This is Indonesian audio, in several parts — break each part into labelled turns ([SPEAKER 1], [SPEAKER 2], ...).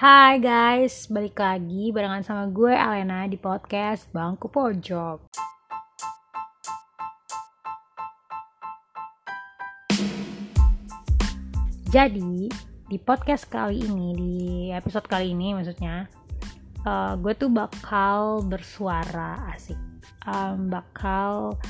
[SPEAKER 1] Hai guys, balik lagi barengan sama gue Alena di podcast Bangku Pojok. Jadi di podcast kali ini, di episode kali ini maksudnya, uh, gue tuh bakal bersuara asik, um, bakal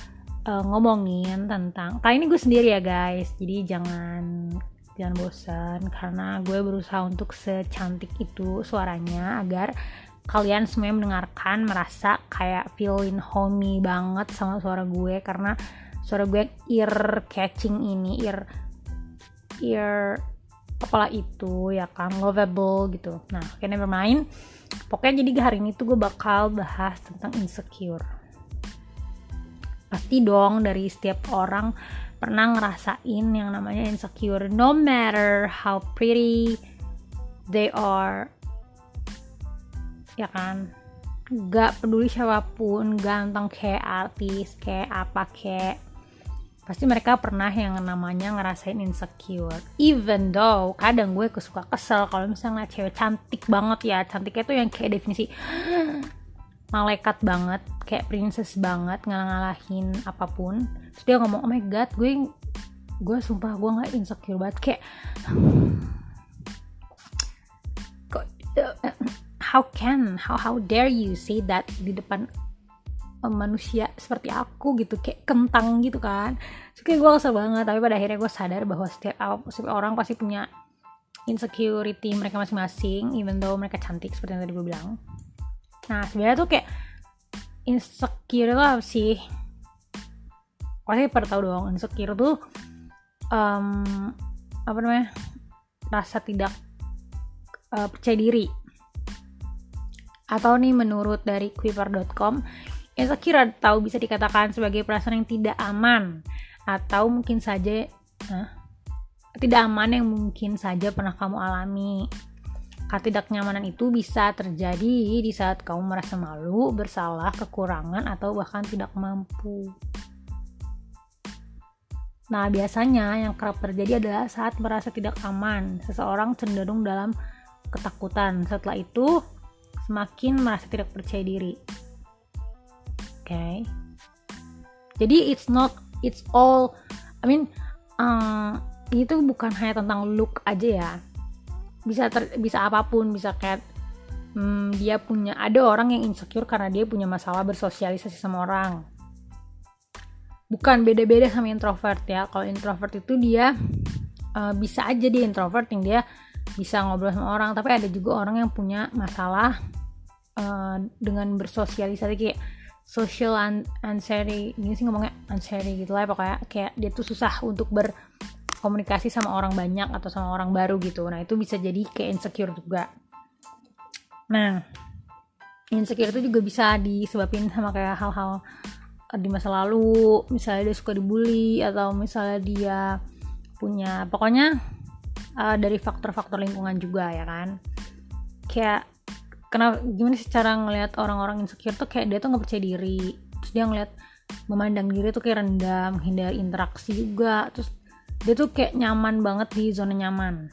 [SPEAKER 1] uh, ngomongin tentang. Kali ini gue sendiri ya guys, jadi jangan jangan bosan karena gue berusaha untuk secantik itu suaranya agar kalian semuanya mendengarkan merasa kayak feeling homey banget sama suara gue karena suara gue ear catching ini ear ear apalah itu ya kan lovable gitu. Nah kayaknya bermain pokoknya jadi hari ini tuh gue bakal bahas tentang insecure. Pasti dong dari setiap orang pernah ngerasain yang namanya insecure. No matter how pretty they are ya kan? Gak peduli siapa pun ganteng kayak artis kayak apa kayak pasti mereka pernah yang namanya ngerasain insecure. Even though kadang gue kesuka kesel kalau misalnya cewek cantik banget ya. Cantiknya tuh yang kayak definisi malaikat banget kayak princess banget ngalah-ngalahin apa pun. Terus dia ngomong oh my god gue gue sumpah gue nggak insecure banget. Kayak kok how can how how dare you say that di depan manusia seperti aku gitu kayak kentang gitu kan? Terus kayak gue kesel banget tapi pada akhirnya gue sadar bahwa setiap, setiap orang pasti punya insecurity mereka masing-masing even though mereka cantik seperti yang tadi gue bilang nah sebenarnya tuh kayak insecure apa sih. Pasti pada tahu dong insecure tuh um, apa namanya rasa tidak uh, percaya diri. Atau nih menurut dari quiver.com insecure atau bisa dikatakan sebagai perasaan yang tidak aman. Atau mungkin saja uh, tidak aman yang mungkin saja pernah kamu alami Ketidaknyamanan itu bisa terjadi di saat kamu merasa malu, bersalah, kekurangan, atau bahkan tidak mampu. Nah, biasanya yang kerap terjadi adalah saat merasa tidak aman. Seseorang cenderung dalam ketakutan. Setelah itu, semakin merasa tidak percaya diri. Oke. Okay. Jadi it's not it's all I mean um, itu bukan hanya tentang look aja ya bisa ter, bisa apa pun bisa kayak hmm, dia punya ada orang yang insecure karena dia punya masalah bersosialisasi sama orang. Bukan beda-beda sama introvert ya. Kalau introvert itu dia uh, bisa aja dia introvert yang dia bisa ngobrol sama orang. Tapi ada juga orang yang punya masalah uh, dengan bersosialisasi kayak social anxiety ini sih ngomongnya anxiety gitu lah pokoknya. Kayak dia tuh susah untuk ber komunikasi sama orang banyak atau sama orang baru gitu. Nah itu bisa jadi kayak insecure juga. Nah insecure itu juga bisa disebabin sama kayak hal-hal di masa lalu. Misalnya dia suka dibully atau misalnya dia punya pokoknya uh, dari faktor-faktor lingkungan juga ya kan? Kayak kenapa gimana sih cara ngelihat orang-orang insecure tuh kayak dia tuh nggak percaya diri. Terus dia ngeliat memandang diri tuh kayak rendah menghindari interaksi juga. Terus dia tuh kayak nyaman banget di zona nyaman.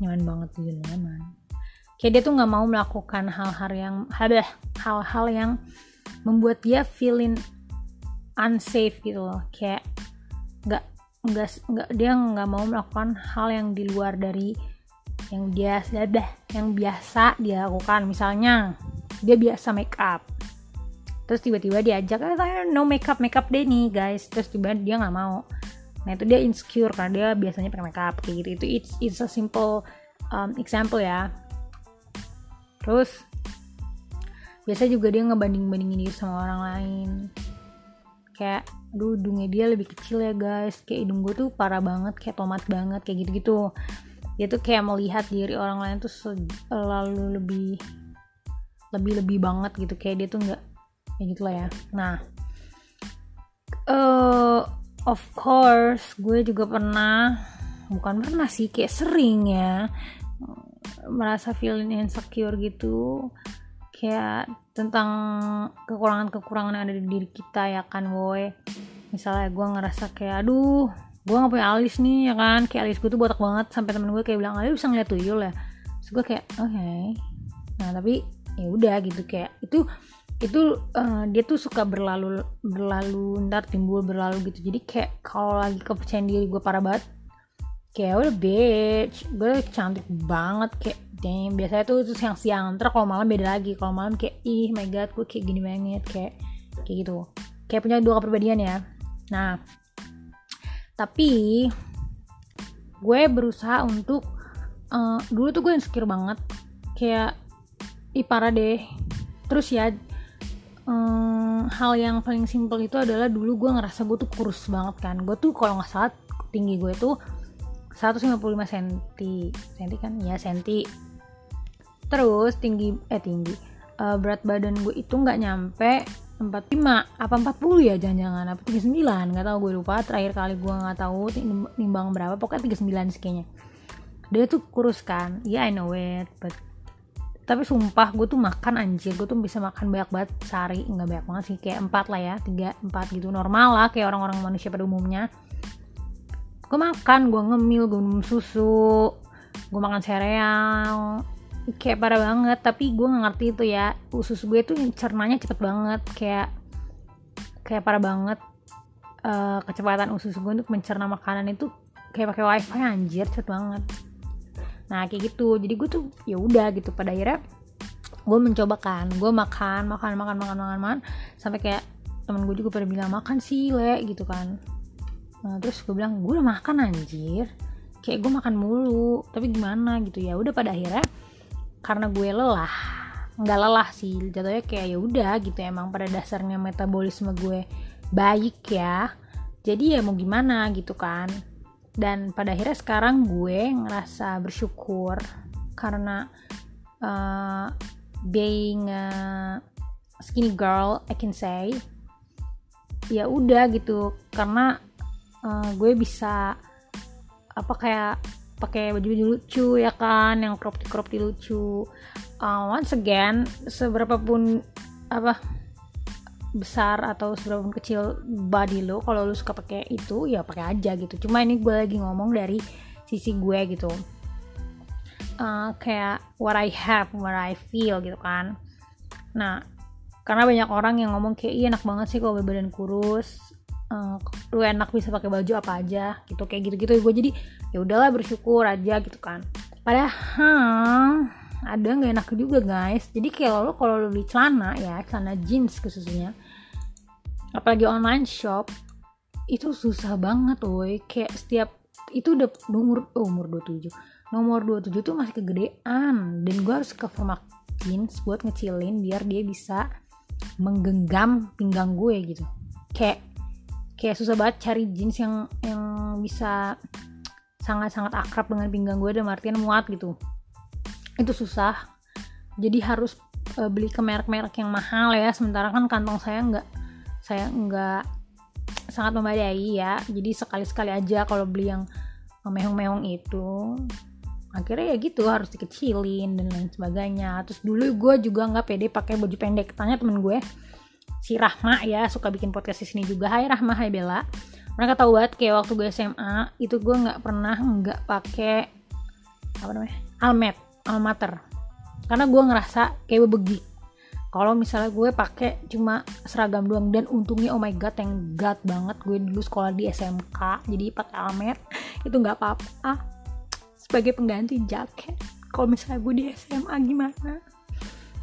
[SPEAKER 1] Nyaman banget di zona nyaman. Kayak dia tuh nggak mau melakukan hal-hal yang hal-hal yang membuat dia feeling unsafe gitu loh. Kayak nggak nggak nggak dia nggak mau melakukan hal yang di luar dari yang biasa dah yang biasa dia lakukan. Misalnya dia biasa make up. Terus tiba-tiba diajak eh no makeup makeup deh nih guys. Terus tiba dia nggak mau nah itu dia insecure karena dia biasanya pakai makeup kayak gitu. Itu it's, it's a simple um, example ya. Terus biasa juga dia ngebanding-bandingin diri sama orang lain. Kayak aduh hidungnya dia lebih kecil ya guys. Kayak hidung gue tuh parah banget kayak tomat banget kayak gitu-gitu. Dia tuh kayak melihat diri orang lain tuh selalu lebih lebih lebih banget gitu. Kayak dia tuh nggak ya gitulah ya. Nah uh, of course gue juga pernah bukan pernah sih kayak sering ya merasa feeling insecure gitu. Kayak tentang kekurangan-kekurangan yang ada di diri kita ya kan boy. Misalnya gue ngerasa kayak aduh gue gak punya alis nih ya kan. Kayak alis gue tuh botak banget sampai temen gue kayak bilang alis bisa ngeliat tuyul ya? Terus gue kayak oke. Okay. nah tapi ya udah gitu kayak itu itu uh, dia tuh suka berlalu berlalu ntar timbul berlalu gitu. Jadi kayak kalau lagi kepercayaan diri gue parah banget kayak udah bitch gue cantik banget kayak damn. Biasanya tuh itu siang-siang ntar kalau malam beda lagi. Kalau malam kayak ih my god gue kayak gini banget kayak kayak gitu. Kayak punya dua kepribadian ya. Nah tapi gue berusaha untuk uh, dulu tuh gue insecure banget. Kayak ih parah deh. Terus ya um, hal yang paling simpel itu adalah dulu gue ngerasa gue tuh kurus banget kan. Gue tuh kalau nggak salah tinggi gue tuh 155 cm cm kan? Ya cm terus tinggi eh tinggi. Uh, berat badan gue itu nggak nyampe 45 apa 40 ya jangan-jangan apa 39 nggak tahu gue lupa. Terakhir kali gue nggak tahu nimbang berapa pokoknya 39 sih dia tuh kurus kan? Ya yeah, I know it but tapi sumpah gue tuh makan anjir. Gue tuh bisa makan banyak banget sehari. Nggak banyak banget sih kayak empat lah ya tiga empat gitu. Normal lah kayak orang-orang manusia pada umumnya. Gue makan gue ngemil gue minum susu gue makan sereal. Kayak parah banget tapi gue nggak ngerti itu ya. Usus gue tuh cernanya cepet banget kayak kayak parah banget. Uh, kecepatan usus gue untuk mencerna makanan itu kayak pakai wifi anjir cepet banget nah kayak gitu. Jadi gue tuh ya udah gitu. Pada akhirnya gue mencoba kan. Gue makan makan makan makan makan makan. Sampai kayak temen gue juga pada bilang makan sih le gitu kan. Nah, terus gue bilang gue udah makan anjir. Kayak gue makan mulu. Tapi gimana gitu. Ya udah pada akhirnya karena gue lelah nggak lelah sih. Jatuhnya kayak ya udah gitu. Emang pada dasarnya metabolisme gue baik ya. Jadi ya mau gimana gitu kan dan pada akhirnya sekarang gue ngerasa bersyukur karena uh, being a skinny girl I can say ya udah gitu. Karena uh, gue bisa apa kayak pakai baju baju lucu ya kan yang crop crop lucu. Uh, once again seberapa pun apa besar atau seberapa kecil body lo kalau lo suka pakai itu ya pakai aja gitu. Cuma ini gue lagi ngomong dari sisi gue gitu. Uh, kayak what I have what I feel gitu kan. Nah karena banyak orang yang ngomong kayak iya enak banget sih kalau badan kurus. Uh, enak bisa pakai baju apa aja gitu kayak gitu gitu gue jadi ya udahlah bersyukur aja gitu kan. Padahal ada nggak enak juga guys. Jadi kayak lo kalau lo beli celana ya celana jeans khususnya apalagi online shop itu susah banget woi. Kayak setiap itu udah umur oh, umur 27 nomor 27 tuh masih kegedean. Dan gue harus ke format jeans buat ngecilin biar dia bisa menggenggam pinggang gue gitu. Kayak kayak susah banget cari jeans yang yang bisa sangat-sangat akrab dengan pinggang gue dan artian muat gitu. Itu susah. Jadi harus uh, beli ke merek-merek yang mahal ya. Sementara kan kantong saya nggak saya nggak sangat memadai ya. Jadi sekali-sekali aja kalau beli yang mehong-mehong itu akhirnya ya gitu harus dikecilin dan lain sebagainya. Terus dulu gue juga nggak pede pakai baju pendek. Tanya temen gue si Rahma ya suka bikin podcast di sini juga. Hai Rahma Hai Bella. Mereka tahu banget kayak waktu gue SMA itu gue nggak pernah nggak pakai apa namanya almet almater. Karena gue ngerasa kayak bebegi kalau misalnya gue pakai cuma seragam doang dan untungnya oh my god yang god banget gue dulu sekolah di SMK jadi pakai almet itu nggak apa-apa. Sebagai pengganti jaket kalau misalnya gue di SMA gimana?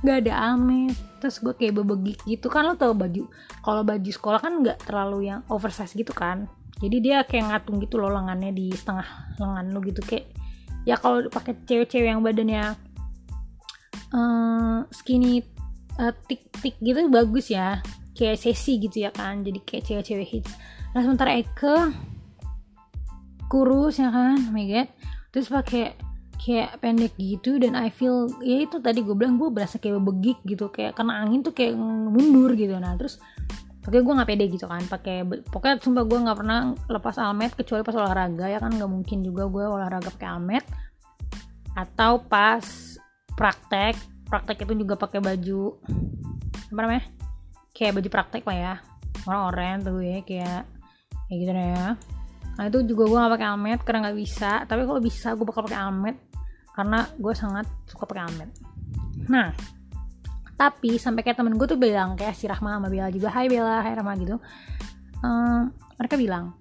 [SPEAKER 1] Nggak ada almet terus gue kayak bebegi gitu. Kan lo tau baju kalau baju sekolah kan nggak terlalu yang oversize gitu kan? Jadi dia kayak ngatung gitu loh lengannya di setengah lengan lo gitu. Kayak ya kalau pakai cewek-cewek yang badannya uh, skinny uh, tik tik gitu bagus ya. Kayak sesi gitu ya kan jadi kayak cewek-cewek hits. Nah sementara Eke kurus ya kan oh my god. Terus pakai kayak pendek gitu dan I feel ya itu tadi gue bilang gue berasa kayak begik gitu kayak kena angin tuh kayak mundur gitu. Nah terus Pokoknya gue gak pede gitu kan pakai pokoknya sumpah gue nggak pernah lepas almet kecuali pas olahraga ya kan nggak mungkin juga gue olahraga pakai almet. Atau pas praktek praktek itu juga pakai baju apa namanya? Kayak baju praktek lah ya. Orang oranye tuh ya kayak kayak gitu ya. Nah itu juga gue gak pakai almet karena nggak bisa. Tapi kalau bisa gue bakal pakai almet karena gue sangat suka pakai amet nah tapi sampai kayak temen gue tuh bilang kayak si Rahma sama Bella juga Hai Bella Hai Rahma gitu. Um, mereka bilang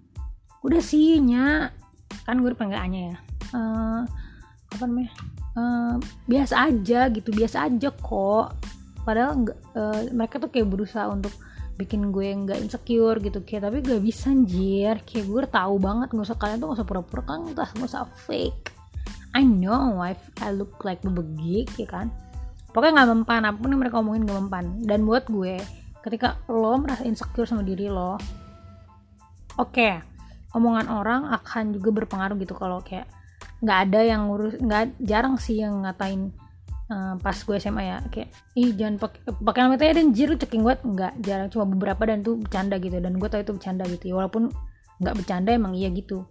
[SPEAKER 1] udah sih nya. Kan gue dipanggil Anya ya. Uh, apa namanya uh, biasa aja gitu biasa aja kok. Padahal uh, mereka tuh kayak berusaha untuk bikin gue nggak insecure gitu. Kayak tapi gak bisa anjir. Kayak gue tahu banget nggak usah kalian tuh nggak usah pura-pura kan nggak usah fake. I know I, I look like bebegik ya kan? Pokoknya nggak mempan apa pun yang mereka omongin nggak mempan. Dan buat gue ketika lo merasa insecure sama diri lo oke okay, omongan orang akan juga berpengaruh gitu kalau kayak nggak ada yang ngurus nggak jarang sih yang ngatain uh, pas gue SMA ya. Kayak ih jangan pakai pakai nama teh dan jiru ceking gue nggak jarang. Cuma beberapa dan tuh bercanda gitu. Dan gue tau itu bercanda gitu ya. Walaupun nggak bercanda emang iya gitu.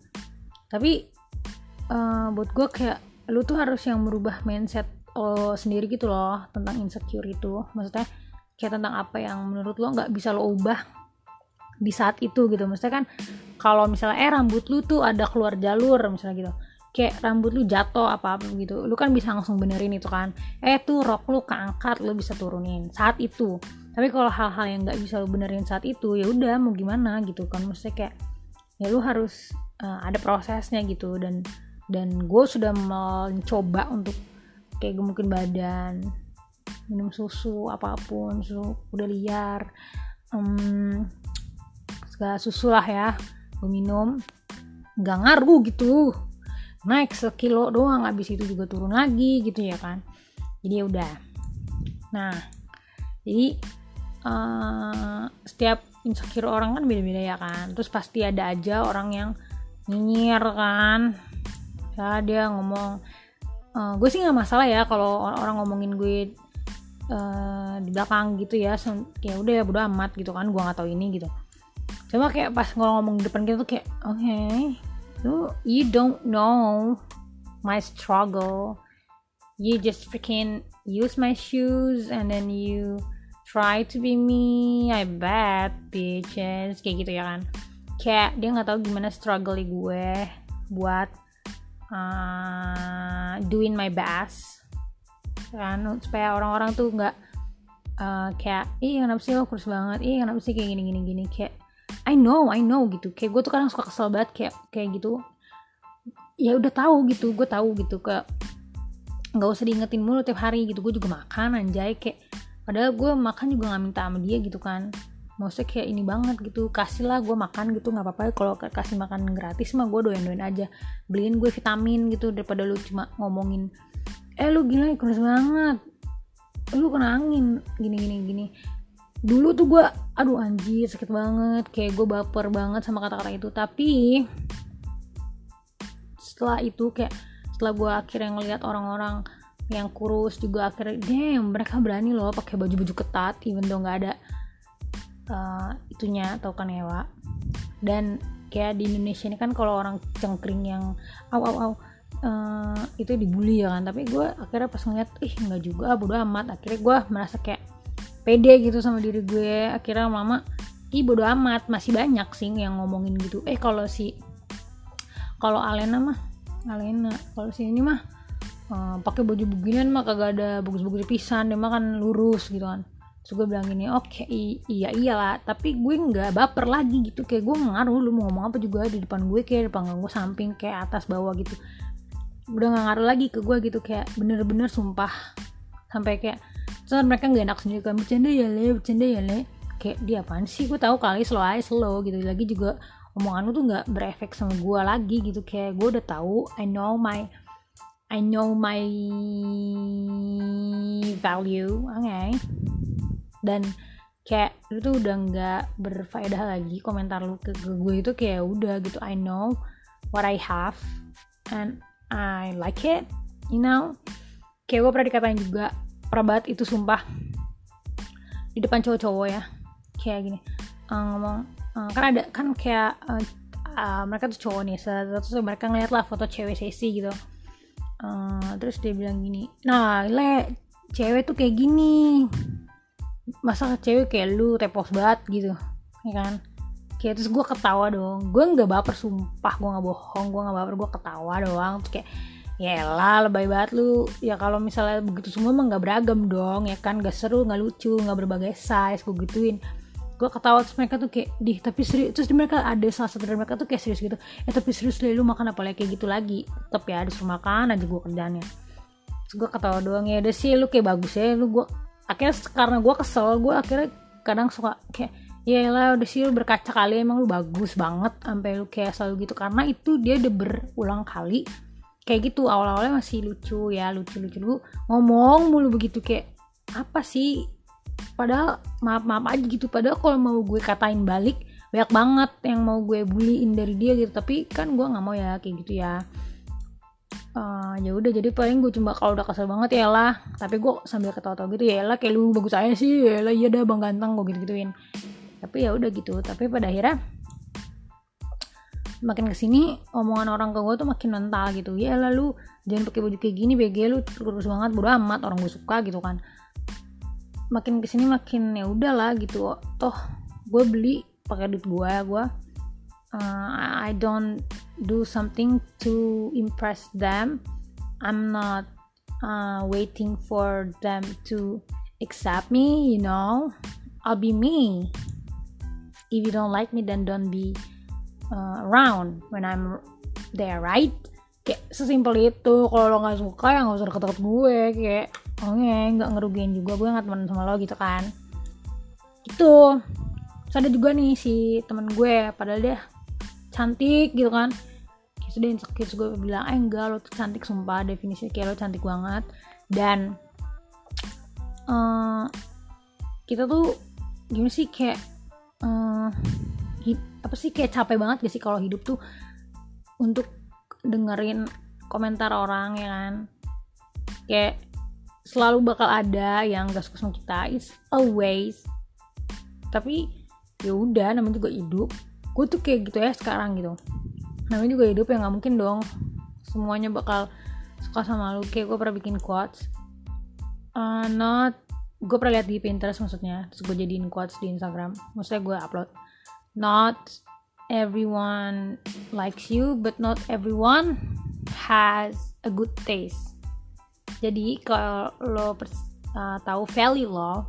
[SPEAKER 1] Tapi uh, buat gue kayak lu tuh harus yang merubah mindset lo sendiri gitu loh tentang insecure itu. Maksudnya kayak tentang apa yang menurut lo nggak bisa lo ubah di saat itu gitu. Maksudnya kan kalau misalnya eh rambut lu tuh ada keluar jalur misalnya gitu kayak rambut lu jatuh apa apa gitu. Lu kan bisa langsung benerin itu kan. Eh tuh rok lu keangkat lu bisa turunin saat itu. Tapi kalau hal-hal yang nggak bisa lu benerin saat itu ya udah mau gimana gitu kan. Maksudnya kayak ya lu harus uh, ada prosesnya gitu. Dan dan gue sudah mencoba untuk kayak gemukin badan minum susu apa pun susu udah liar um, segala susu lah ya gue minum. Nggak ngaruh gitu naik sekilo doang habis itu juga turun lagi gitu ya kan. Jadi ya udah. Nah jadi uh, setiap insecure orang kan beda-beda ya kan. Terus pasti ada aja orang yang nyinyir kan. Ya dia ngomong uh, gue sih nggak masalah ya kalau orang ngomongin gue uh, di belakang gitu ya. Kayak udah ya bodo amat gitu kan gue nggak tahu ini gitu. Cuma kayak pas ngomong di depan gitu tuh kayak oke. okay, you you don't know my struggle. You just freaking use my shoes and then you try to be me. I bet bitches. Kayak gitu ya kan. Kayak dia nggak tahu gimana struggle gue buat uh, doing my best. Kan? Supaya orang-orang tuh nggak uh, kayak ih kenapa sih lo kurus banget? Ih kenapa sih kayak gini gini gini? Kayak I know I know gitu. Kayak gue tuh kadang suka kesel banget kayak kayak gitu. Ya udah tahu gitu gue tahu gitu. Kayak nggak usah diingetin mulu tiap hari gitu. Gue juga makan anjay. Kayak padahal gue makan juga nggak minta sama dia gitu kan. Maksudnya kayak ini banget gitu. Kasih lah gue makan gitu. Nggak apa-apa. Kalau kasih makan gratis mah gue doyan doyan aja. Beliin gue vitamin gitu daripada lu cuma ngomongin eh lu gila kurus banget. Lu kena angin. Gini gini gini dulu tuh gue aduh anjir sakit banget. Kayak gue baper banget sama kata-kata itu. Tapi setelah itu kayak setelah gue akhirnya ngeliat orang-orang yang kurus juga akhirnya damn mereka berani loh pakai baju-baju ketat even though nggak ada uh, itunya tau kan ya dan kayak di Indonesia ini kan kalau orang cengkring yang aw aw aw uh, itu dibully ya kan. Tapi gue akhirnya pas ngeliat ih nggak juga bodo amat. Akhirnya gue merasa kayak pede gitu sama diri gue. Akhirnya lama ih bodo amat masih banyak sih yang ngomongin gitu. Eh kalau si kalau Alena mah Alena kalau si ini mah uh, pakai baju beginian mah kagak ada bagus-bagus pisan dia mah kan lurus gitu kan. Terus gue bilang gini oke okay, iya iyalah tapi gue nggak baper lagi gitu kayak gue ngaruh lu mau ngomong apa juga di depan gue kayak depan gue samping kayak atas bawah gitu. Udah nggak ngaruh lagi ke gue gitu kayak bener-bener sumpah. Sampai kayak terus mereka nggak enak sendiri kan bercanda ya le bercanda ya le. Kayak dia apaan sih? Gue tahu kali slow aja slow gitu. Lagi juga omongan lu tuh nggak berefek sama gue lagi gitu. Kayak gue udah tahu I know my I know my value oke okay. Dan kayak itu tuh udah nggak berfaedah lagi komentar lu ke gue itu kayak udah gitu. I know what I have and I like it you know. Kayak gue pernah dikatain juga perabat itu sumpah. Di depan cowok-cowok ya. Kayak gini. Uh, ngomong uh, kan ada kan kayak uh, uh, mereka tuh cowok nih terus mereka ngeliat lah foto cewek sesi gitu. Uh, terus dia bilang gini nah le cewek tuh kayak gini. Masa cewek kayak lu repos banget gitu. Ya kan? Kayak terus gue ketawa dong. Gue nggak baper sumpah. Gue nggak bohong gue nggak baper gue ketawa doang. Terus kayak ya lah lebay banget lu. Ya kalau misalnya begitu semua emang nggak beragam dong ya kan? Gak seru nggak lucu nggak berbagai size gue gituin. Gue ketawa terus mereka tuh kayak di tapi serius terus mereka ada salah satu dari mereka tuh kayak serius gitu. Eh tapi serius deh lu makan apa lagi? Kayak gitu lagi. Tetep ya disuruh makan aja gue kerjanya terus gue ketawa doang ya udah sih lu kayak bagus ya lu gue akhirnya karena gue kesel gue akhirnya kadang suka kayak ya lah udah sih lu berkaca kali emang lu bagus banget sampai lu kayak selalu gitu. Karena itu dia udah berulang kali kayak gitu. Awal-awalnya masih lucu ya lucu-lucu lu ngomong mulu begitu kayak apa sih? Padahal maaf maaf aja gitu. Padahal kalau mau gue katain balik banyak banget yang mau gue bullyin dari dia gitu. Tapi kan gue nggak mau ya kayak gitu ya. Uh, ya udah jadi paling gue cuma kalau udah kesel banget ya lah. Tapi gue sambil ketawa-tawa gitu ya lah kayak lu bagus aja sih ya lah iya dah bang ganteng gue gitu gituin tapi ya udah gitu. Tapi pada akhirnya makin ke sini omongan orang ke gue tuh makin mental gitu. Ya lalu jangan pakai baju kayak gini BG lu terus banget bodo amat orang gue suka gitu kan. Makin ke sini makin ya udahlah gitu. Toh gue beli pakai duit gue gue uh, I don't do something to impress them. I'm not uh, waiting for them to accept me you know. I'll be me. If you don't like me then don't be uh, around when I'm there right? Kayak sesimpel itu kalau lo nggak suka ya nggak usah deket-deket gue kayak oh nggak ngerugiin juga gue nggak teman sama lo gitu kan. Itu terus ada juga nih si temen gue padahal dia cantik gitu kan. Kayak sudah insecure gue bilang eh enggak lo tuh cantik sumpah definisinya kayak lo cantik banget. Dan uh, kita tuh gimana sih kayak uh, apa sih kayak capek banget gak sih kalau hidup tuh untuk dengerin komentar orang ya kan? Kayak selalu bakal ada yang gak suka sama kita it's always. Tapi ya udah namanya juga hidup. Gue tuh kayak gitu ya sekarang gitu. Namanya juga hidup ya nggak mungkin dong. Semuanya bakal suka sama lu. Kayak gue pernah bikin quotes. Uh, not gue pernah lihat di Pinterest maksudnya. Terus gue jadiin quotes di Instagram. Maksudnya gue upload not everyone likes you but not everyone has a good taste. Jadi kalau lo uh, tahu value lo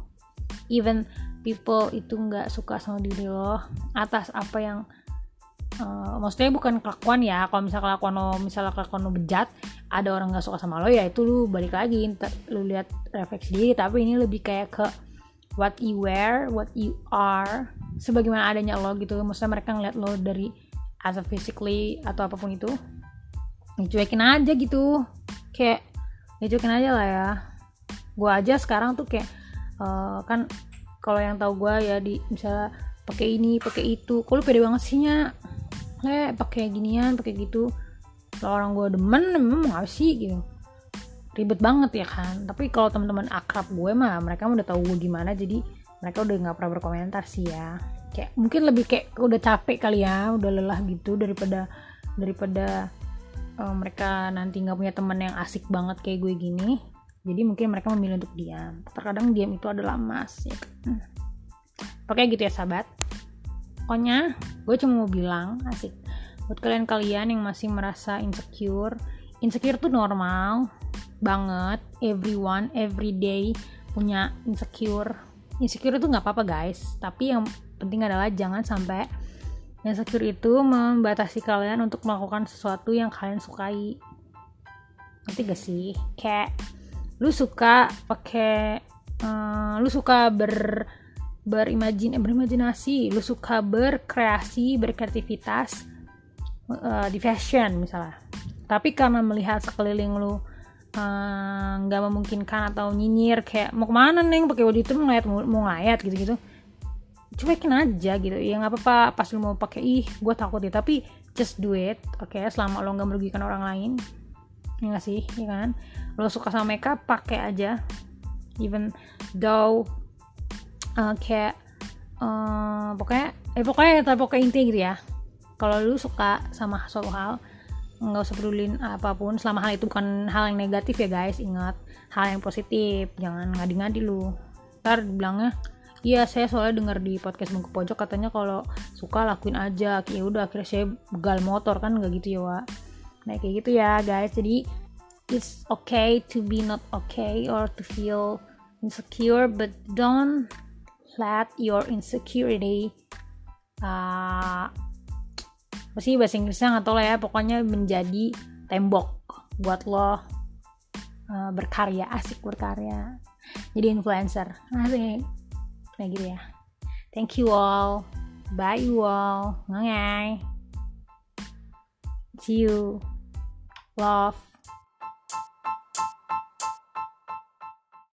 [SPEAKER 1] even people itu nggak suka sama diri lo atas apa yang uh, maksudnya bukan kelakuan ya. Kalau misalnya kelakuan lo misalnya kelakuan lo bejat ada orang nggak suka sama lo ya itu lu balik lagi lu lihat refleksi diri. Tapi ini lebih kayak ke what you wear what you are sebagaimana adanya lo gitu. Maksudnya mereka ngeliat lo dari as a physically atau apa pun itu cuekin aja gitu. Kayak ya cuekin aja lah ya. Gue aja sekarang tuh kayak uh, kan kalau yang tahu gue ya di misalnya pakai ini pakai itu kalau pede banget sih nya le pakai ginian pakai gitu. Kalau orang gue demen memang mau sih gitu ribet banget ya kan. Tapi kalau teman-teman akrab gue mah mereka udah tahu gue gimana jadi mereka udah nggak pernah berkomentar sih ya. Kayak mungkin lebih kayak udah capek kali ya udah lelah gitu daripada daripada uh, mereka nanti nggak punya teman yang asik banget kayak gue gini. Jadi mungkin mereka memilih untuk diam. Terkadang diam itu adalah emas ya. Kan pakai gitu ya sahabat. Pokoknya gue cuma mau bilang asik. Buat kalian-kalian yang masih merasa insecure insecure tuh normal banget. Everyone everyday punya insecure. Insecure itu nggak apa-apa guys. Tapi yang penting adalah jangan sampai insecure itu membatasi kalian untuk melakukan sesuatu yang kalian sukai. Ngerti gak sih? Kayak lu suka pakai uh, lu suka ber berimajin eh, berimajinasi. Lu suka berkreasi berkreativitas uh, di fashion misalnya tapi karena melihat sekeliling lu Eh, nggak uh, memungkinkan atau nyinyir kayak mau ke mana neng? Pakai baju itu ngeliat mau, mau ngeliat gitu gitu cuekin aja gitu. Ya nggak apa-apa pas lu mau pakai ih gue takut ya tapi just do it oke okay? selama lo nggak merugikan orang lain. Ya sih ya kan? Lo suka sama makeup pakai aja. Even though uh, kayak uh, pokoknya eh pokoknya tapi pokoknya inti gitu ya. Kalau lu suka sama suatu hal nggak usah pedulin apa pun. Selama hal itu bukan hal yang negatif ya guys. Ingat hal yang positif. Jangan ngadi-ngadi lu. Ntar bilangnya iya saya soalnya dengar di podcast bungku pojok katanya kalau suka lakuin aja. Ya udah akhirnya saya begal motor kan? Nggak gitu ya wa nah kayak gitu ya guys. Jadi it's okay to be not okay or to feel insecure but don't let your insecurity uh, apa sih bahasa Inggrisnya? Nggak tahu lah ya. Pokoknya menjadi tembok buat lo uh, berkarya asik berkarya. Jadi influencer. Asik kayak gitu ya. Thank you all. Bye you all. Ngangai. See you. Love